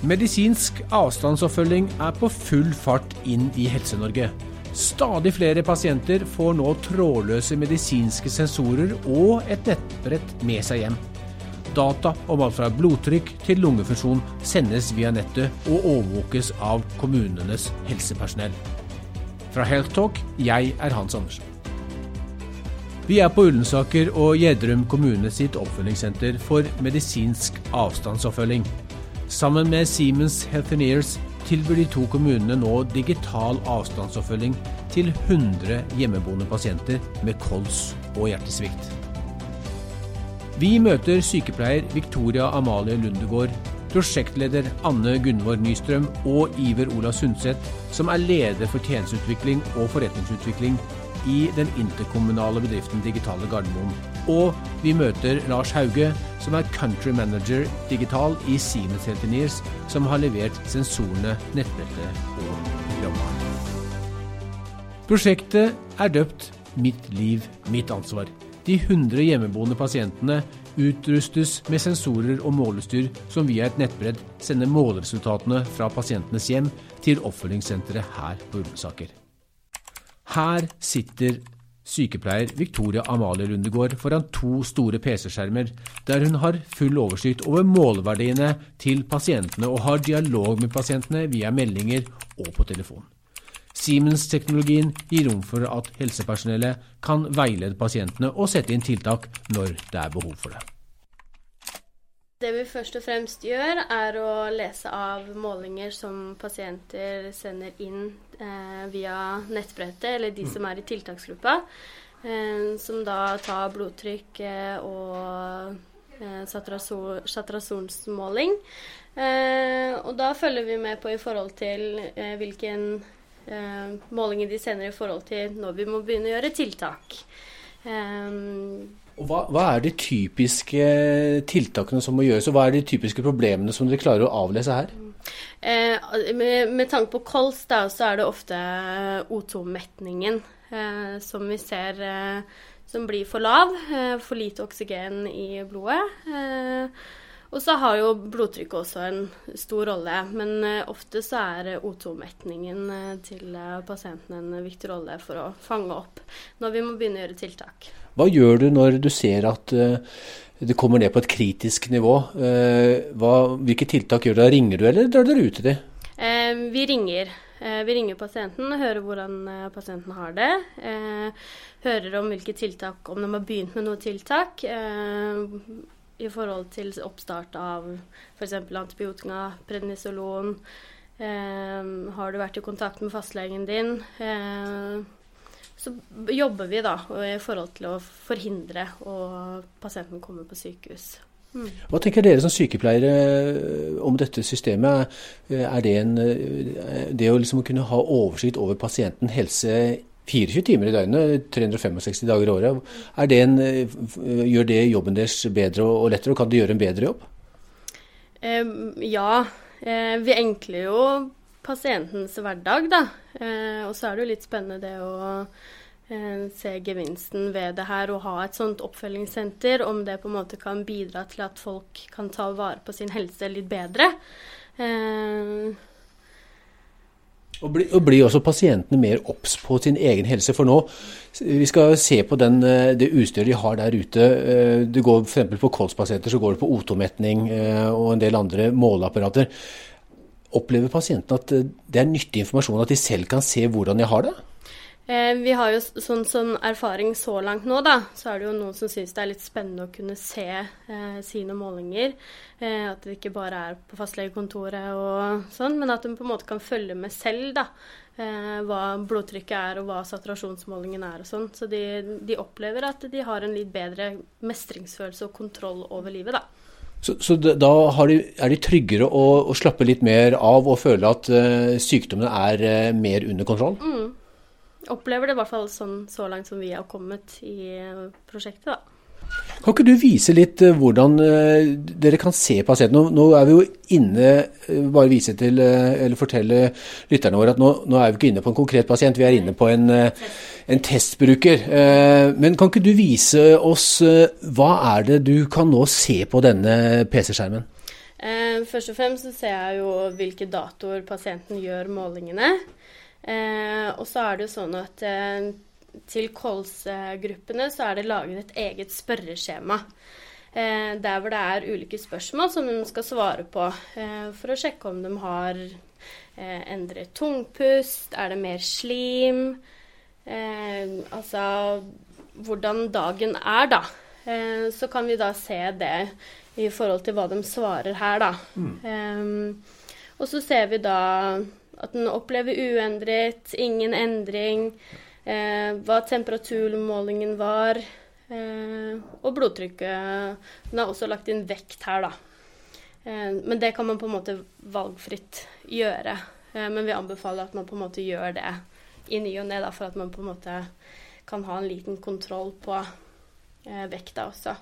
Medisinsk avstandsoppfølging er på full fart inn i Helse-Norge. Stadig flere pasienter får nå trådløse medisinske sensorer og et nettbrett med seg hjem. Data om alt fra blodtrykk til lungefunksjon sendes via nettet og overvåkes av kommunenes helsepersonell. Fra Healthtalk, jeg er Hans Andersen. Vi er på Ullensaker og Gjedrum kommune sitt oppfølgingssenter for medisinsk avstandsoppfølging. Sammen med Siemens Healthineers tilbyr de to kommunene nå digital avstandsoppfølging til 100 hjemmeboende pasienter med kols og hjertesvikt. Vi møter sykepleier Victoria Amalie Lundegård, prosjektleder Anne Gunvor Nystrøm og Iver Ola Sundset, som er leder for tjenesteutvikling og forretningsutvikling i den interkommunale bedriften Digitale Gardermoen. Og vi møter Lars Hauge, som er country manager digital i Siemens Healthineers, som har levert sensorene, nettbrettet og programvaren. Prosjektet er døpt Mitt liv, mitt ansvar. De 100 hjemmeboende pasientene utrustes med sensorer og målestyr som via et nettbrett sender måleresultatene fra pasientenes hjem til oppfølgingssenteret her på Ullensaker. Her sitter sykepleier Victoria Amalie Lundegård foran to store PC-skjermer, der hun har full oversikt over måleverdiene til pasientene og har dialog med pasientene via meldinger og på telefon. Siemens-teknologien gir rom for at helsepersonellet kan veilede pasientene og sette inn tiltak når det er behov for det. Det vi først og fremst gjør, er å lese av målinger som pasienter sender inn eh, via nettbrettet, eller de som er i tiltaksgruppa. Eh, som da tar blodtrykk eh, og eh, saturasjonsmåling. Eh, og da følger vi med på i forhold til eh, hvilken eh, målinger de sender i forhold til når vi må begynne å gjøre tiltak. Um, og hva, hva, er de typiske tiltakene som må gjøres, og hva er de typiske problemene som dere klarer å avlese her? Eh, med, med, tanke på kols, da, så er det ofte O2-metningen eh, som vi ser eh, som blir for lav. Eh, for lite oksygen i blodet. Eh, og så har jo blodtrykket også en stor rolle, men uh, ofte så er O2-metningen uh, til pasienten en viktig rolle for å fange opp når vi må begynne å gjøre tiltak. Hva gjør du når du ser at det kommer ned på et kritisk nivå? Hva, hvilke tiltak gjør du? Ringer du, eller drar dere ut til dem? vi ringer. Vi ringer pasienten, hører hvordan pasienten har det. Hører om hvilke tiltak, om de har begynt med noe tiltak i forhold til oppstart av f.eks. antibiotika, prednisolon. Eh, har du vært i kontakt med fastlegen din? Eh, så jobber vi da i forhold til å forhindre at pasienten kommer på sykehus. Mm. Hva tenker dere som sykepleiere eh, om dette systemet? Er det, en, eh, det å liksom kunne ha oversikt over pasienten helse 24 timer i døgnet, 365 dager i året. Det en, eh, gjør det jobben deres bedre og lettere, og kan det gjøre en bedre jobb? Ja. Uh, vi enkler jo pasientens hverdag, da. Uh, og så er det jo litt spennende det å se gevinsten ved det her og ha et sånt oppfølgingssenter. Om det på en måte kan bidra til at folk kan ta vare på sin helse litt bedre. Uh, og blir, og blir også pasientene mer obs på sin egen helse. For nå, vi skal se på den, eh, det utstyret de har der ute. Eh, det går f.eks. på kolspasienter så går det på O2-metning eh, og en del andre måleapparater. Opplever pasientene at det er nyttig informasjon, at de selv kan se hvordan de har det? Eh, vi har jo sånn, sånn, erfaring så langt nå, da. Så er det jo noen som syns det er litt spennende å kunne se eh, sine målinger. Eh, at det ikke bare er på fastlegekontoret og sånn, men at de på en måte kan følge med selv, da. Eh, hva blodtrykket er og hva saturasjonsmålingen er og sånn. Så de, de, opplever at de har en litt bedre mestringsfølelse og kontroll over livet, da. Så, så da de, er de tryggere å, å, slappe litt mer av og føle at uh, sykdommene er uh, mer under kontroll? Mm opplever det i hvert fall sånn så langt som vi har kommet i prosjektet, da. Kan ikke du vise litt eh, hvordan eh, dere kan se pasienten? Nå, nå, er vi jo inne eh, Bare vise til, eller fortelle lytterne våre at nå, nå, er vi ikke inne på en konkret pasient, vi er inne på en, en testbruker. Men kan ikke du vise oss hva er det du kan nå se på denne PC-skjermen? Eh, først og fremst så ser jeg jo hvilke datoer pasienten gjør målingene. Eh, og så er det jo sånn at eh, til KOLS-gruppene så er det laget et eget spørreskjema. Eh, der hvor det er ulike spørsmål som de skal svare på eh, for å sjekke om de har eh, endret tungpust, er det mer slim Altså hvordan dagen er, da. så kan vi da se det i forhold til hva de svarer her, da. Mm. og så ser vi da at den opplever uendret, ingen endring, hva temperaturmålingen var. Eh, og blodtrykket. Den har også lagt inn vekt her, da. Eh, men det kan man på en måte valgfritt gjøre. Eh, men vi anbefaler at man på en måte gjør det i ny og ne, for at man på en måte kan ha en liten kontroll på vekta også.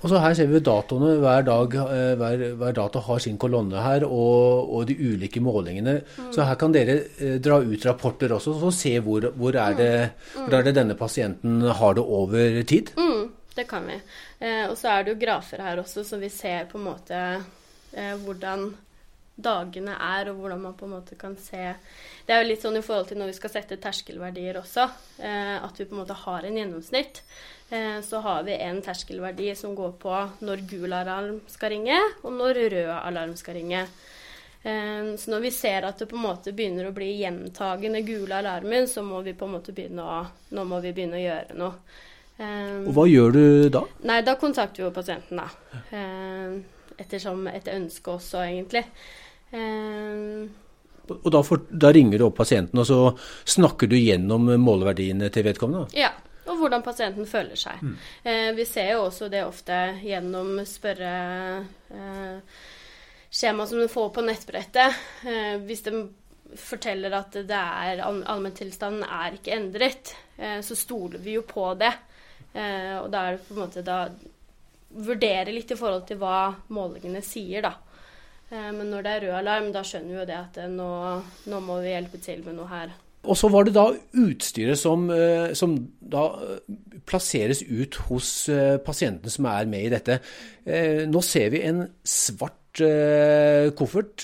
Og så Her ser vi datoene. Hver, dag, hver, hver dato har sin kolonne her, og, og de ulike målingene. Mm. Så her kan dere dra ut rapporter også, og se hvor, hvor, er det, mm. hvor er det denne pasienten har det over tid. Mm det kan vi. Eh, og så er det jo grafer her også, så vi ser på en måte eh, hvordan dagene er, og hvordan man på en måte kan se Det er jo litt sånn i forhold til når vi skal sette terskelverdier også, eh, at vi på en måte har en gjennomsnitt. Eh, så har vi en terskelverdi som går på når gul alarm skal ringe, og når rød alarm skal ringe. Eh, så når vi ser at det på en måte begynner å bli gjentagende gule alarmer, så må vi på en måte begynne å, nå må vi begynne å gjøre noe. Um, og hva gjør du da? Nei, Da kontakter vi jo pasienten, da. Um, ettersom et ønske også, egentlig. Um, og da, for, da, ringer du opp pasienten, og så snakker du gjennom måleverdiene til vedkommende? Ja, og hvordan pasienten føler seg. Mm. Eh, vi ser jo også det ofte gjennom spørre... Eh, skjema som du får på nettbrettet. Eh, hvis de forteller at det er allmenntilstanden er ikke endret, så stoler vi jo på det. Eh, og da er det på en måte da Vurdere litt i forhold til hva målingene sier, da. Eh, men når det er rød alarm, da skjønner vi jo det at eh, nå, nå må vi hjelpe til med noe her. Og så var det da utstyret som, som, da plasseres ut hos pasienten som er med i dette. Nå ser vi en svart koffert.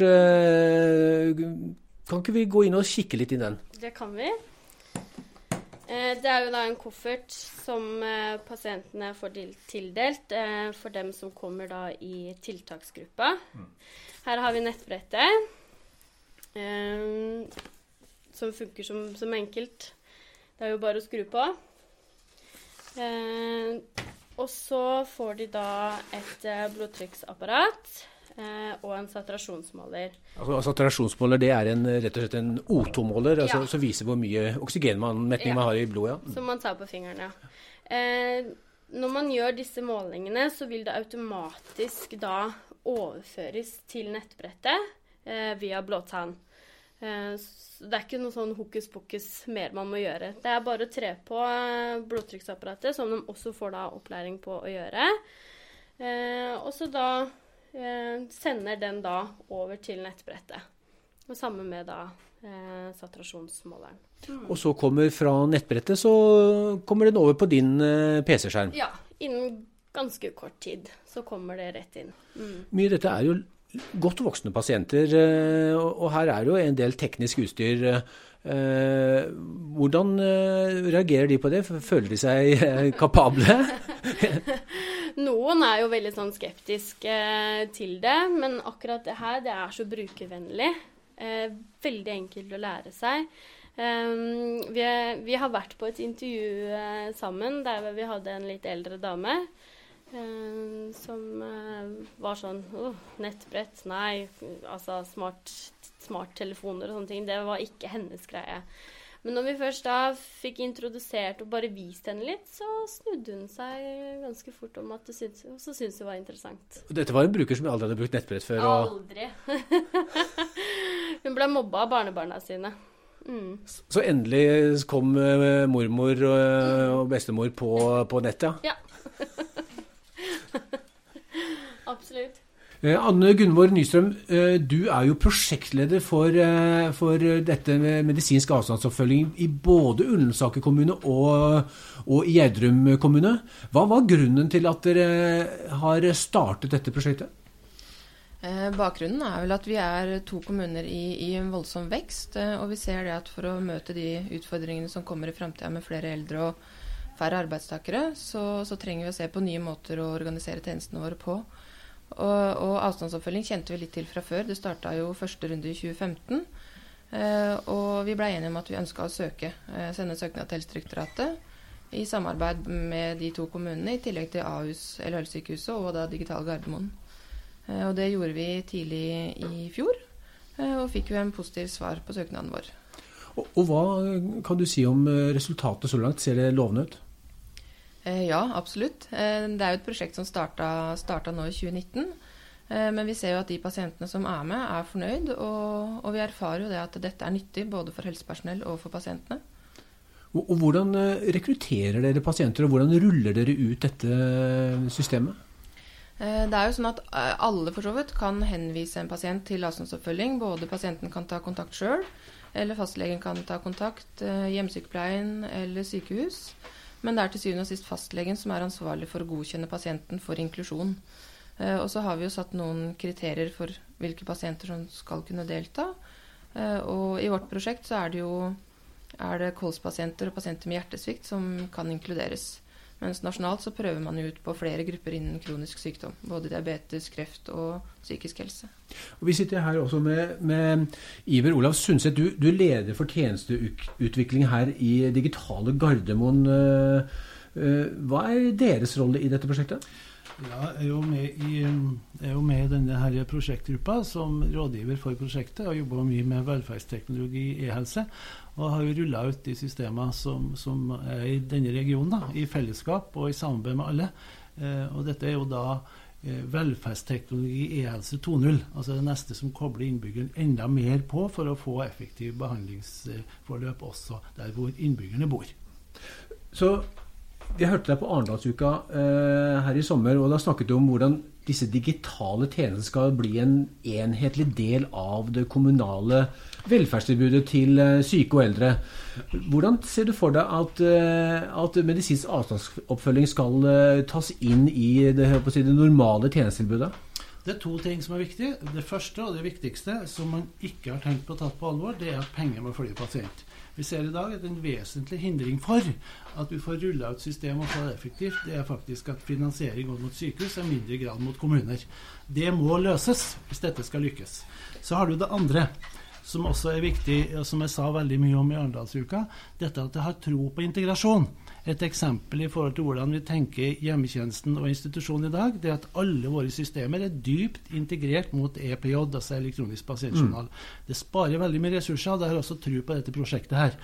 Kan ikke vi gå inn og kikke litt i den? Det kan vi. Eh, det er jo da en koffert som eh, pasientene får tildelt eh, for dem som kommer da i tiltaksgruppa. Mm. Her har vi nettbrettet, som funker som, som, enkelt. Det er jo bare å skru på. og så får de da et blodtrykksapparat og en saturasjonsmåler. Altså, saturasjonsmåler det er en, rett og slett en O2-måler altså, ja. som viser hvor mye oksygenmetning ja. man har i blodet? Ja. Som man tar på fingeren, ja. Eh, når man gjør disse målingene, så vil det automatisk da overføres til nettbrettet eh, via blåtann. Eh, det er ikke noe sånn hokus pokus mer man må gjøre. Det er bare å tre på eh, blodtrykksapparatet, som de også får da opplæring på å gjøre. Eh, og så da eh, sender den da over til nettbrettet. Og samme med da eh, saturasjonsmåleren. Mm. Og så kommer fra nettbrettet så kommer den over på din eh, PC-skjerm? Ja, innen ganske kort tid så kommer det rett inn. Mm. Mye av dette er jo godt voksne pasienter, eh, og her er det jo en del teknisk utstyr. Eh, hvordan reagerer de på det? Føler de seg kapable? Noen er jo veldig sånn skeptiske eh, til det, men akkurat det her, det er så brukervennlig. Eh, veldig enkelt å lære seg. Um, vi, vi, har vært på et intervju sammen der vi hadde en litt eldre dame. Uh, som uh, var sånn oh, Nettbrett? Nei. Altså smarttelefoner smart og sånne ting. Det var ikke hennes greie. Men når vi først da fikk introdusert og bare vist henne litt, så snudde hun seg ganske fort om at det syntes, så syntes det var interessant. Dette var en bruker som aldri hadde brukt nettbrett før? Aldri. hun ble mobba av barnebarna sine. Mm. Så endelig kom eh, mormor og bestemor på, på nettet? Ja. Absolutt. Eh, Anne Gunvor Nystrøm, eh, du er jo prosjektleder for, eh, for dette med medisinsk avstandsoppfølging i både Ullensaker kommune og, og Gjerdrum kommune. Hva var grunnen til at dere har startet dette prosjektet? Eh, bakgrunnen er vel at vi er to kommuner i, i en voldsom vekst. Eh, og vi ser det at for å møte de utfordringene som kommer i framtida med flere eldre og færre arbeidstakere, så, så, trenger vi å se på nye måter å organisere tjenestene våre på. Og, og avstandsoppfølging kjente vi litt til fra før. Det starta jo første runde i 2015. Eh, og vi blei enige om at vi ønska å søke, eh, sende søknad til Helsedirektoratet i samarbeid med de to kommunene, i tillegg til Ahus, eller Helsesykehuset og da Digital Gardermoen. Eh, og det gjorde vi tidlig i fjor, og fikk jo en positiv svar på søknaden vår. Og, og hva kan du si om resultatet så langt? Ser det lovende ut? Ja, absolutt. Det er jo et prosjekt som starta, starta nå i 2019. Men vi ser jo at de pasientene som er med, er fornøyd. Og, og, vi erfarer jo det at dette er nyttig både for helsepersonell og for pasientene. Og, og Hvordan rekrutterer dere pasienter, og hvordan ruller dere ut dette systemet? Eh, det er jo sånn at eh, alle for så vidt kan henvise en pasient til avstandsoppfølging. Både pasienten kan ta kontakt sjøl, eller fastlegen kan ta kontakt, eh, hjemmesykepleien eller sykehus. Men det er til syvende og sist fastlegen som er ansvarlig for å godkjenne pasienten for inklusjon. Og så har vi jo satt noen kriterier for hvilke pasienter som skal kunne delta. Og i vårt prosjekt så er det jo er det kolspasienter og pasienter med hjertesvikt som kan inkluderes. Mens nasjonalt så prøver man ut på flere grupper innen kronisk sykdom. Både diabetes, kreft og psykisk helse. Og vi sitter her også med, med Iver Olav Sundset. Du, du, er leder for tjenesteutvikling her i digitale Gardermoen. Eh, eh, hva er deres rolle i dette prosjektet? Ja, jeg er jo med i, jo med i denne her prosjektgruppa som rådgiver for prosjektet og jobber mye med velferdsteknologi i e-helse. Og har jo rulla ut de systemene som, som, er i denne regionen, da, i fellesskap og i samarbeid med alle. Eh, og dette er jo da eh, velferdsteknologi e-helse 2.0. Altså det neste som kobler innbyggeren enda mer på for å få effektiv behandlingsforløp også der hvor innbyggerne bor. Så vi hørte deg på Arendalsuka eh, her i sommer, og da snakket du om hvordan disse digitale tjenestene skal bli en enhetlig del av det kommunale velferdstilbudet til eh, syke og eldre. Hvordan ser du for deg at, eh, at medisinsk avstandsoppfølging skal eh, tas inn i det, si, det normale tjenestetilbudet? Det er to ting som er viktig. Det første og det viktigste som man ikke har tenkt på å ta på alvor, det er at penger må følge pasient. Vi ser i dag at en vesentlig hindring for at vi får rulla ut systemet og få det effektivt, det er faktisk at finansiering går mot sykehus og i mindre grad mot kommuner. Det må løses hvis dette skal lykkes. Så har du det andre som også er viktig, og som jeg sa veldig mye om i Arendalsuka, dette at jeg har tro på integrasjon. Et eksempel i forhold til hvordan vi tenker hjemmetjenesten og institusjonen i dag, det er at alle våre systemer er dypt integrert mot EPJ, altså elektronisk pasientjournal. Mm. Det sparer veldig mye ressurser, og det har også tro på dette prosjektet her.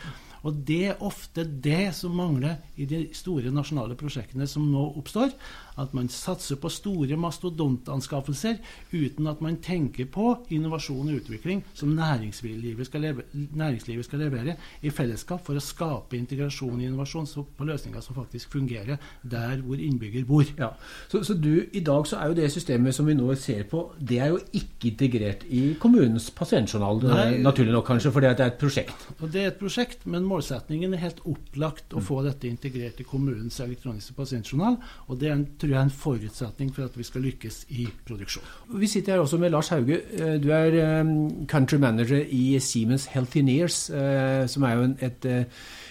Og det er ofte det som mangler i de store nasjonale prosjektene som nå oppstår. At man satser på store mastodontanskaffelser uten at man tenker på innovasjon og utvikling som næringslivet skal, levere, næringslivet skal levere i fellesskap for å skape integrasjon og innovasjon på løsninger som faktisk fungerer der hvor innbygger bor. Ja. Så, så du, i dag så er jo det systemet som vi nå ser på, det er jo ikke integrert i kommunens pasientjournal, Nei, naturlig nok kanskje, fordi det er et prosjekt? Og Det er et prosjekt, men målsetningen er helt opplagt å få dette integrert i kommunens elektroniske pasientjournal. og det er en, tror jeg er en forutsetning for at vi skal lykkes i produksjon. Vi sitter her også med Lars Hauge. Eh, du er um, country manager i Siemens Healthineers, Nears som er jo et,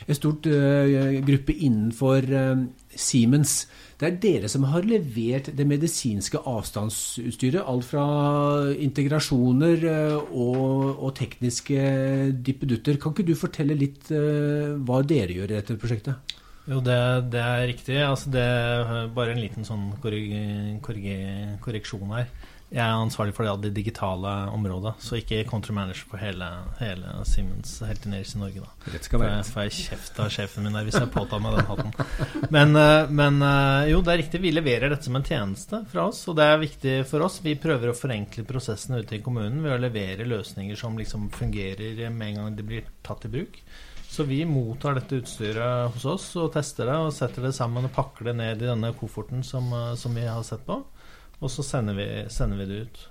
et stort gruppe innenfor Siemens. Det er dere som har levert det medisinske avstandsutstyret. Alt fra integrasjoner eh, og, og tekniske dippedutter. Kan ikke du fortelle litt hva dere gjør i dette prosjektet? Jo, det, det er riktig. Altså, det er bare en liten sånn korreksjon her. Jeg er ansvarlig for det, det digitale området, så ikke country manager for hele, hele Siemens Heltineris i Norge. da Rett skal være. Får jeg kjeft av sjefen min der hvis jeg påtar meg den hatten. Men, eh, men, eh, jo, det er riktig. Vi leverer dette som en tjeneste fra oss, og det er viktig for oss. Vi prøver å forenkle prosessene ute i kommunen ved å levere løsninger som liksom fungerer med en gang de blir tatt i bruk. Så vi mottar dette utstyret hos oss og tester det og setter det sammen og pakker det ned i denne kofferten som, eh, som vi har sett på og så sender vi, sender vi det ut.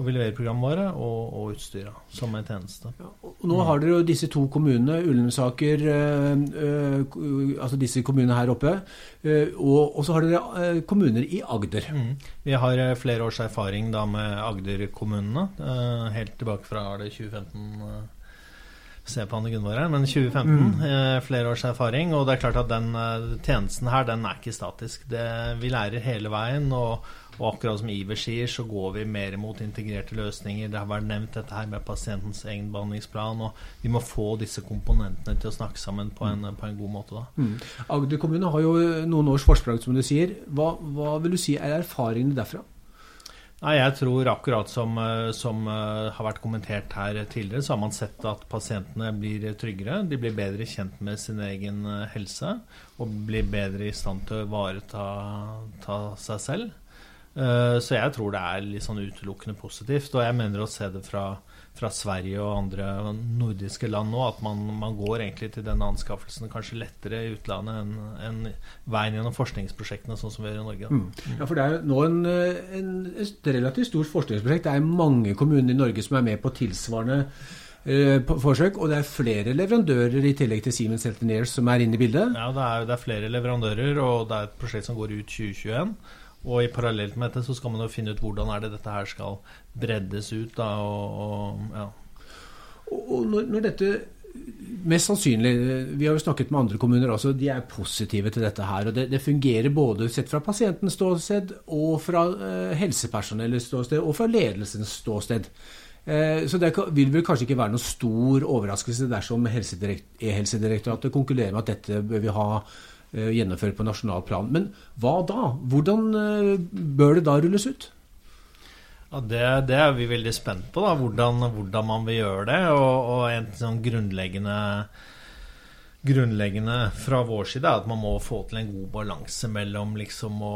Og vi leverer programvare og, og utstyret som en tjeneste. Ja, nå har dere jo disse to kommunene, Ullensaker, øh, øh, altså disse kommunene her oppe. Øh, og, og, så har dere kommuner i Agder. Mm. Vi har flere års erfaring da med Agder-kommunene. helt tilbake fra det 2015 se på Anne Gunvor her, men 2015. Mm. Eh, flere års erfaring. Og det er klart at den eh, tjenesten her, den er ikke statisk. Det, vi lærer hele veien. Og, og, akkurat som Iver sier, så går vi mer mot integrerte løsninger. Det har vært nevnt dette her med pasientens egen behandlingsplan. Og vi må få disse komponentene til å snakke sammen på en, på en god måte. da. Mm. Agder kommune har jo noen års forsprang, som du sier. Hva, hva vil du si er erfaringene derfra? Nei, Jeg tror akkurat som, eh, som, eh, har vært kommentert her tidligere, så har man sett at pasientene blir tryggere. De blir bedre kjent med sin egen eh, helse og blir bedre i stand til å ivareta seg selv. Så jeg tror det er litt sånn utelukkende positivt. Og jeg mener å se det fra fra Sverige og andre nordiske land nå, at man, man, går egentlig til denne anskaffelsen kanskje lettere i utlandet enn en veien gjennom forskningsprosjektene, sånn som vi gjør i Norge. Mm. Ja, for Det er nå en, en, et relativt stort forskningsprosjekt. Det er mange kommuner i Norge som er med på tilsvarende eh, forsøk, og det er flere leverandører i tillegg til Siemens Healthineers som er inne i bildet? Ja, det er, det er flere leverandører, og det er et prosjekt som går ut 2021. Og i parallelt med dette så skal man jo finne ut hvordan er det dette her skal breddes ut. da, og, og ja. Og når, når, dette Mest sannsynlig, vi har jo snakket med andre kommuner også, de er positive til dette her. og Det, det fungerer både sett fra pasientens ståsted og fra eh, helsepersonellets ståsted og fra ledelsens ståsted. Eh, så det vil vel kanskje ikke være noen stor overraskelse dersom E-helsedirektoratet konkluderer med at dette bør vi ha Eh, gjennomført på nasjonal plan. Men hva da? Hvordan eh, bør det da rulles ut? Ja, det, det, er vi veldig spent på, da, hvordan, hvordan man vil gjøre det. Og, og en sånn grunnleggende grunnleggende fra vår side er at man må få til en god balanse mellom liksom å,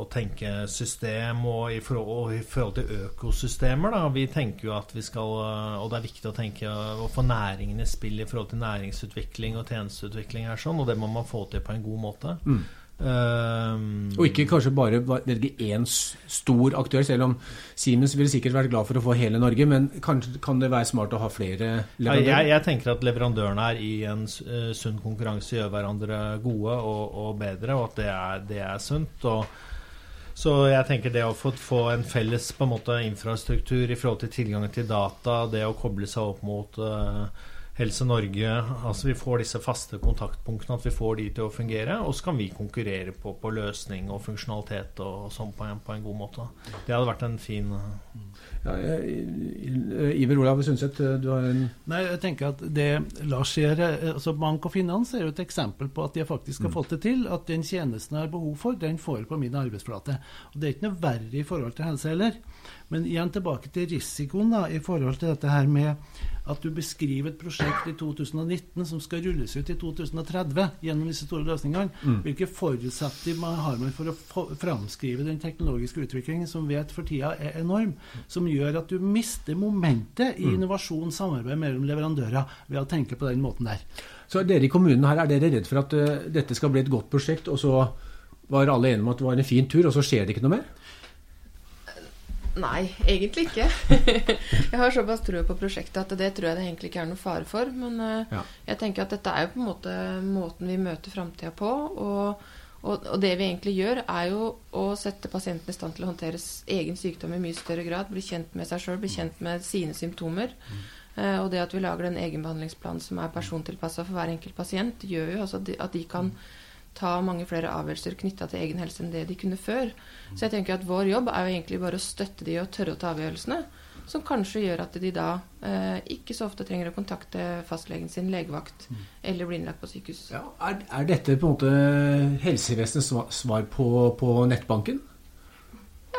å tenke system og i, forhold, og i, forhold, til økosystemer. Da. Vi tenker jo at vi skal Og det er viktig å tenke å få næringen i spill i forhold til næringsutvikling og tjenesteutvikling her sånn, og det må man få til på en god måte. Mm. Um, og ikke kanskje bare velge én stor aktør, selv om Siemens ville sikkert vært glad for å få hele Norge, men kanskje kan det være smart å ha flere leverandører? Jeg, jeg tenker at leverandørene her i en uh, sunn konkurranse gjør hverandre gode og, og bedre, og at det er, det er sunt. og så jeg tenker det å få, få en felles på en måte, infrastruktur i forhold til tilgangen til data, det å koble seg opp mot uh, Helse Norge altså Vi får disse faste kontaktpunktene, at vi får de til å fungere. Og så kan vi konkurrere på, på løsning og funksjonalitet og sånn på, på, en god måte. Det hadde vært en fin uh... ja, Iver Olav Sundset, du har en Nei, jeg tenker at det Lars sier altså Bank og finans er jo et eksempel på at de faktisk har mm. fått det til. At den tjenesten jeg har behov for, den får jeg på min arbeidsflate. Og Det er ikke noe verre i forhold til helse heller. Men igjen tilbake til risikoen da, i forhold til dette her med at du beskriver et prosjekt i 2019 som skal rulles ut i 2030 gjennom disse store løsningene. Mm. Hvilke forutsetninger har man for å framskrive den teknologiske utviklingen som vet for tida er enorm, som gjør at du mister momentet i mm. innovasjon, samarbeid mellom leverandører, ved å tenke på den måten der. Så dere i kommunen her, er dere redd for at uh, dette skal bli et godt prosjekt, og så var alle enige om at det var en fin tur, og så skjer det ikke noe mer? Nei, egentlig ikke. jeg har såpass tro på prosjektet at det tror jeg det egentlig ikke er noe fare for. Men uh, ja. jeg tenker at dette er jo på en måte måten vi møter framtida på. Og, og, og, det vi egentlig gjør, er jo å sette pasienten i stand til å håndtere egen sykdom i mye større grad. Bli kjent med seg sjøl, bli kjent med sine symptomer. Mm. Uh, og det at vi lager den egenbehandlingsplanen som er persontilpassa for hver enkelt pasient, gjør jo altså at de kan ta mange flere avgjørelser knytta til egen helse enn det de kunne før. Så jeg tenker at vår jobb er jo egentlig bare å støtte de og tørre å ta avgjørelsene. Som kanskje gjør at de da eh, ikke så ofte trenger å kontakte fastlegen sin, legevakt, mm. eller bli innlagt på sykehus. Ja, er, er, dette på en måte helsevesenets svar på, på nettbanken?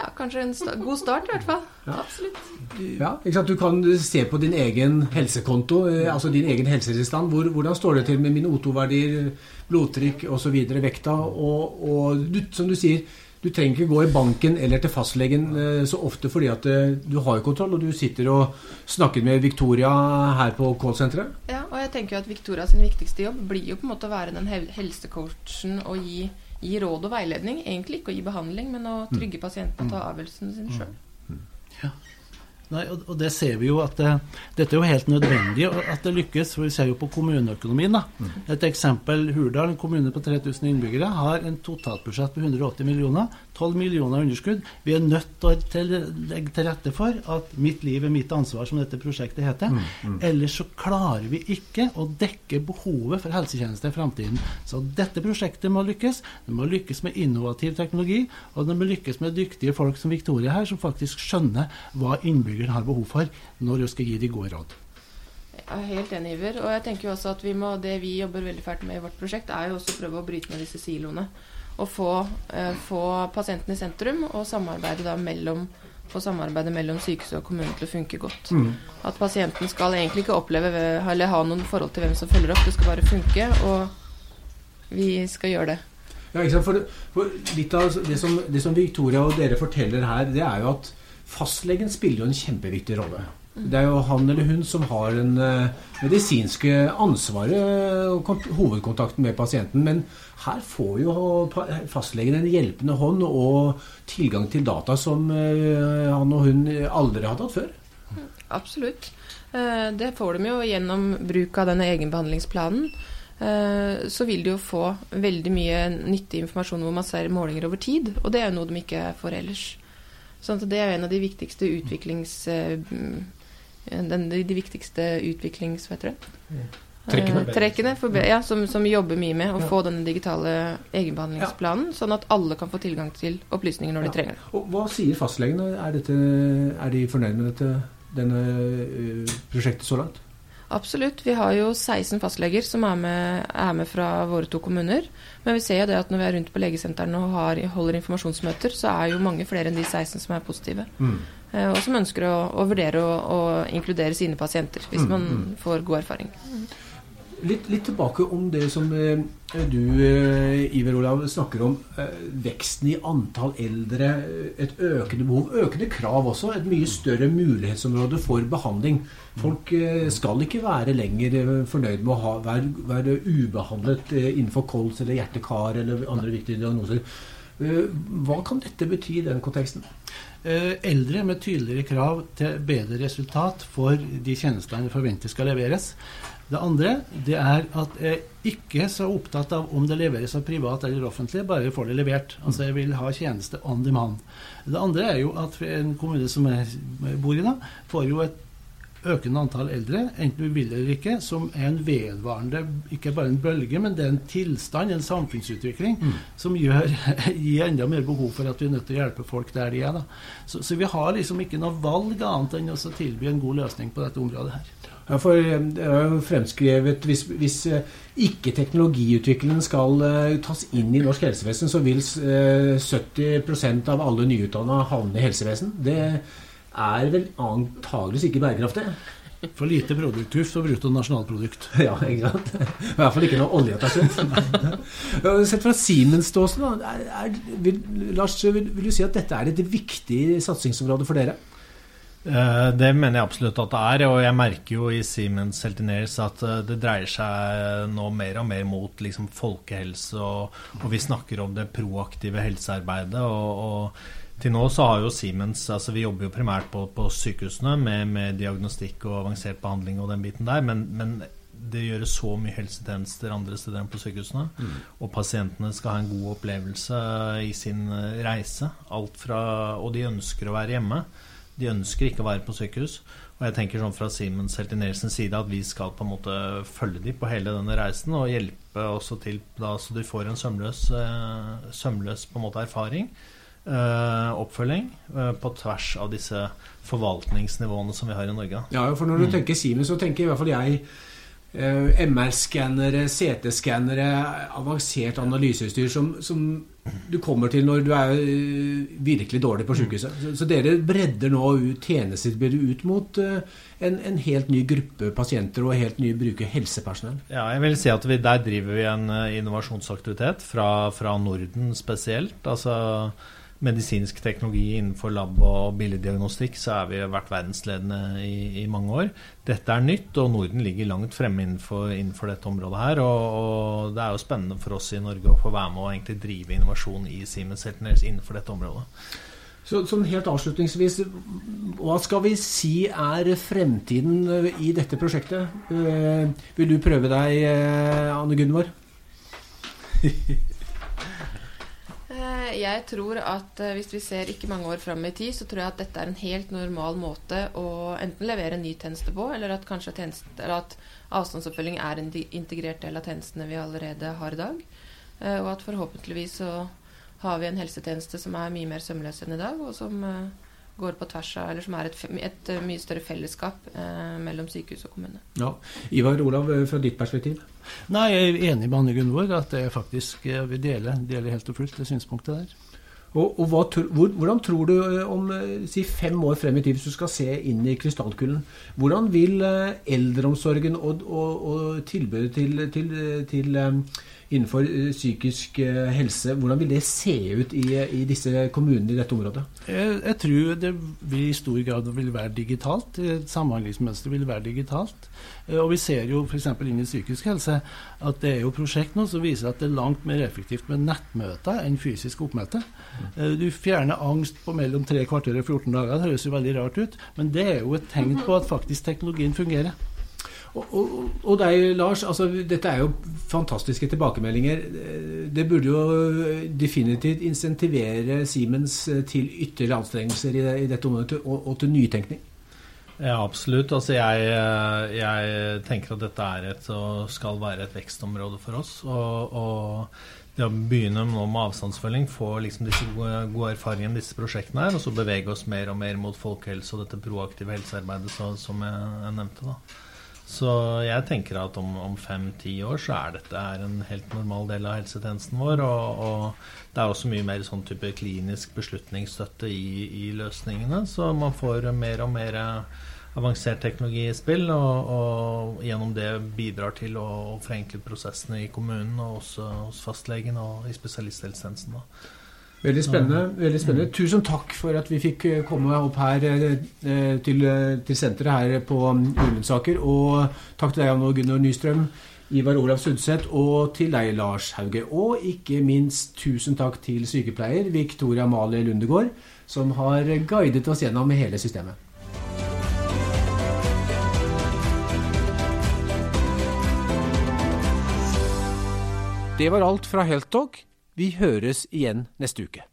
Ja, kanskje en sta god start i hvert fall. Ja. Absolutt. Ja, ikke sant? Du kan se på din egen helsekonto, eh, altså din egen helsetilstand. Hvor, hvordan står det til med mine O2-verdier, blodtrykk osv., vekta? Og, og du, som du sier, du trenger ikke gå i banken eller til fastlegen eh, så ofte fordi at eh, du har jo kontroll, og du sitter og snakker med Victoria her på callsenteret. Ja, og jeg tenker jo at Victoria sin viktigste jobb blir jo på en måte å være den helsecoachen og gi gi råd og veiledning. Egentlig ikke å gi behandling, men å trygge mm. pasienten og ta mm. avgjørelsene sine sjøl. Ja. Nei, og, og, det ser vi jo at det, dette er jo helt nødvendig at det lykkes. for Vi ser jo på kommuneøkonomien. da. Et eksempel Hurdal, en kommune på 3000 innbyggere, har en totalbudsjett på 180 millioner. 12 millioner underskudd. Vi er nødt til å legge til rette for at 'mitt liv er mitt ansvar', som dette prosjektet heter. Mm, mm. Ellers så klarer vi ikke å dekke behovet for helsetjenester i framtiden. Så dette prosjektet må lykkes. Det må lykkes med innovativ teknologi, og det må lykkes med dyktige folk som Victoria her, som faktisk skjønner hva innbyggeren har behov for når du skal gi de gode råd. Jeg er helt enig, Iver. Og jeg tenker jo også at vi må, det vi jobber veldig fælt med i vårt prosjekt, er jo også å prøve å bryte ned disse siloene Og få, eh, få pasienten i sentrum og samarbeide da mellom få samarbeidet mellom sykehuset og kommunen til å funke godt. Mm. At pasienten skal egentlig ikke oppleve eller ha noen forhold til hvem som følger opp, det skal bare funke, og vi skal gjøre det. Ja, ikke sant? For, for litt av det som, det som, Victoria og dere forteller her, det er jo at fastlegen spiller jo en kjempeviktig rolle. Det er jo han eller hun som har den uh, medisinske ansvaret og hovedkontakten med pasienten. Men her får jo fastlegen en hjelpende hånd og tilgang til data som uh, han og hun aldri hadde hatt før. Absolutt. Uh, det får de jo gjennom bruk av denne egenbehandlingsplanen. Så vil de jo få veldig mye nyttig informasjon hvor man ser målinger over tid. Og det er jo noe de ikke får ellers. Sånn det er en av de viktigste utviklings den, de, viktigste utviklings... Hva heter det? Trekkene. Eh, trekkene for, ja, som, som, jobber mye med å ja. få denne digitale egenbehandlingsplanen, ja. sånn at alle kan få tilgang til opplysninger når de trenger det. Og Hva sier fastlegene? Er, dette, er de fornøyd med dette denne, uh, prosjektet så langt? Absolutt. Vi har jo 16 fastleger som er med, er med, fra våre to kommuner. Men vi ser jo det at når vi er rundt på legesentrene og har, holder informasjonsmøter, så er jo mange flere enn de 16 som er positive. Mm. Eh, og som ønsker å, å vurdere å, å, inkludere sine pasienter, hvis mm, man mm. får god erfaring. Litt, litt, tilbake om det som eh, du, eh, Iver Olav, snakker om. Eh, veksten i antall eldre, et økende behov, økende krav også. Et mye større mulighetsområde for behandling. Folk skal ikke være lenger fornøyd med å ha, være, være ubehandlet innenfor kols eller hjerte-kar eller andre viktige diagnoser. Hva kan dette bety i den konteksten? Eh, eldre med tydeligere krav til bedre resultat for de tjenestene vi forventer skal leveres. Det andre det er at jeg ikke er så opptatt av om det leveres av privat eller offentlig, bare jeg får det levert. Altså Jeg vil ha tjeneste on demand. Det andre er jo at en kommune som jeg bor i, da, får jo et økende antall eldre, enten vi vil eller ikke, som er en vedvarende Ikke bare en bølge, men det er en tilstand, en samfunnsutvikling, mm. som gjør, gir enda mer behov for at vi er nødt til å hjelpe folk der de er. Så, så vi har liksom ikke noe valg annet enn å tilby en god løsning på dette området her. Ja, for eh, det er jo fremskrevet Hvis, hvis eh, ikke teknologiutviklingen skal uh, tas inn i norsk helsevesen, så vil uh, 70% av alle nyutdanna havne i helsevesen. Det er vel antageligvis ikke bærekraftig. For lite produktivt for bruttonasjonalprodukt. Ja, ikke sant. I hvert fall ikke noe olje tar Sett fra Siemens ståsted, Lars, vil, vil, du si at dette er et viktig satsingsområde for dere? Eh, det mener jeg absolutt at det er. Og jeg merker jo i Siemens Heltineers at eh, det dreier seg nå mer og mer mot liksom folkehelse, og, og, vi snakker om det proaktive helsearbeidet. og, og til nå så har jo Siemens altså Vi jobber jo primært på, på sykehusene med, med, diagnostikk og avansert behandling og den biten der, men, men det gjøres så mye helsetjenester andre steder enn på sykehusene. Mm. Og pasientene skal ha en god opplevelse i sin eh, reise. Alt fra, og de ønsker å være hjemme. De ønsker ikke å være på sykehus. Og jeg tenker sånn fra Siemens Heltinersens side at vi skal på en måte følge dem på hele denne reisen og hjelpe også til da, så de får en sømløs, eh, sømløs på en måte erfaring. Uh, oppfølging uh, på tvers av disse forvaltningsnivåene som vi har i Norge. Ja, for Når du mm. tenker Siemens, så tenker i hvert fall jeg uh, eh, MR-skannere, CT-skannere, avansert analyseutstyr som, som, du kommer til når du er virkelig dårlig på sykehuset. Så, så, dere bredder nå ut tjenestetilbudet ut mot en, en, helt ny gruppe pasienter og helt ny bruker helsepersonell? Ja, jeg vil si at vi, der driver vi en innovasjonsaktivitet fra, fra Norden spesielt. altså medisinsk teknologi innenfor lab og billeddiagnostikk, så har vi vært verdensledende i, i, mange år. Dette er nytt, og Norden ligger langt fremme innenfor, innenfor dette området her. Og, og, det er jo spennende for oss i Norge å få være med og egentlig drive innovasjon i Siemens Heltners innenfor dette området. Så, sånn helt avslutningsvis, hva skal vi si er fremtiden i dette prosjektet? Uh, vil du prøve deg, uh, Anne Gunvor? Eh, jeg tror at hvis vi ser ikke mange år fram i tid, så tror jeg at dette er en helt normal måte å enten levere en ny tjeneste på, eller at at avstandsoppfølging er en integrert del av tjenestene vi allerede har i dag. Og at forhåpentligvis så har vi en helsetjeneste som er mye mer sømløs enn i dag, og som går på tvers av, eller som er et, et, eh, mye større fellesskap eh, mellom sykehus og kommune. Ja. Ivar Olav, fra ditt perspektiv? Nei, Jeg er enig med Anne Gunvor at jeg faktisk vil dele, dele helt og fullt det synspunktet der. Og, og hva, hvor, Hvordan tror du om si fem år frem i tid, hvis du skal se inn i krystallkulen, hvordan vil eldreomsorgen og, og, og tilbudet til, til, til innenfor eh, psykisk eh, helse. Hvordan vil det se ut i, i disse kommunene i dette området? Jeg, jeg, tror det vil i stor grad vil være digitalt. Samhandlingsmønsteret vil være digitalt. Eh, og Vi ser jo f.eks. inn i psykisk helse at det er jo prosjekt nå som viser at det er langt mer effektivt med nettmøter enn fysisk oppmøte. Du fjerner angst på mellom tre kvarter og 14 dager. Det høres jo veldig rart ut, men det er jo et tegn på at faktisk teknologien fungerer. Og, og, og, deg, Lars. Altså, dette er jo fantastiske tilbakemeldinger. Det burde jo definitivt insentivere Siemens til ytterligere anstrengelser i, i dette området, og, og, til nytenkning. Ja, absolutt. Altså, jeg, jeg, tenker at dette er et, og skal være et vekstområde for oss. og det å begynne nå med avstandsfølging, få liksom disse gode, gode erfaringene disse prosjektene her, og så bevege oss mer og mer mot folkehelse og dette proaktive helsearbeidet så, som jeg, jeg nevnte. da. Så jeg tenker at om, om fem-ti år så er dette en helt normal del av helsetjenesten vår. Og, og det er også mye mer sånn type klinisk beslutningsstøtte i, i, løsningene. Så man får mer og mer avansert teknologi i spill, og, og gjennom det bidrar til å forenkle prosessene i kommunen og også hos fastlegen og i spesialisthelsetjenesten. da. Veldig spennende. veldig spennende. Tusen takk for at vi fikk eh, komme opp her eh, eh, til, til senteret her på Ullensaker. Og takk til deg, Anne Gunnar Nystrøm, Ivar Olav Sundset, og til deg, Lars Hauge. Og ikke minst tusen takk til sykepleier Victoria Amalie Lundegård, som har guidet oss gjennom hele systemet. Det var alt fra Helttalk. Vi høres igjen neste uke.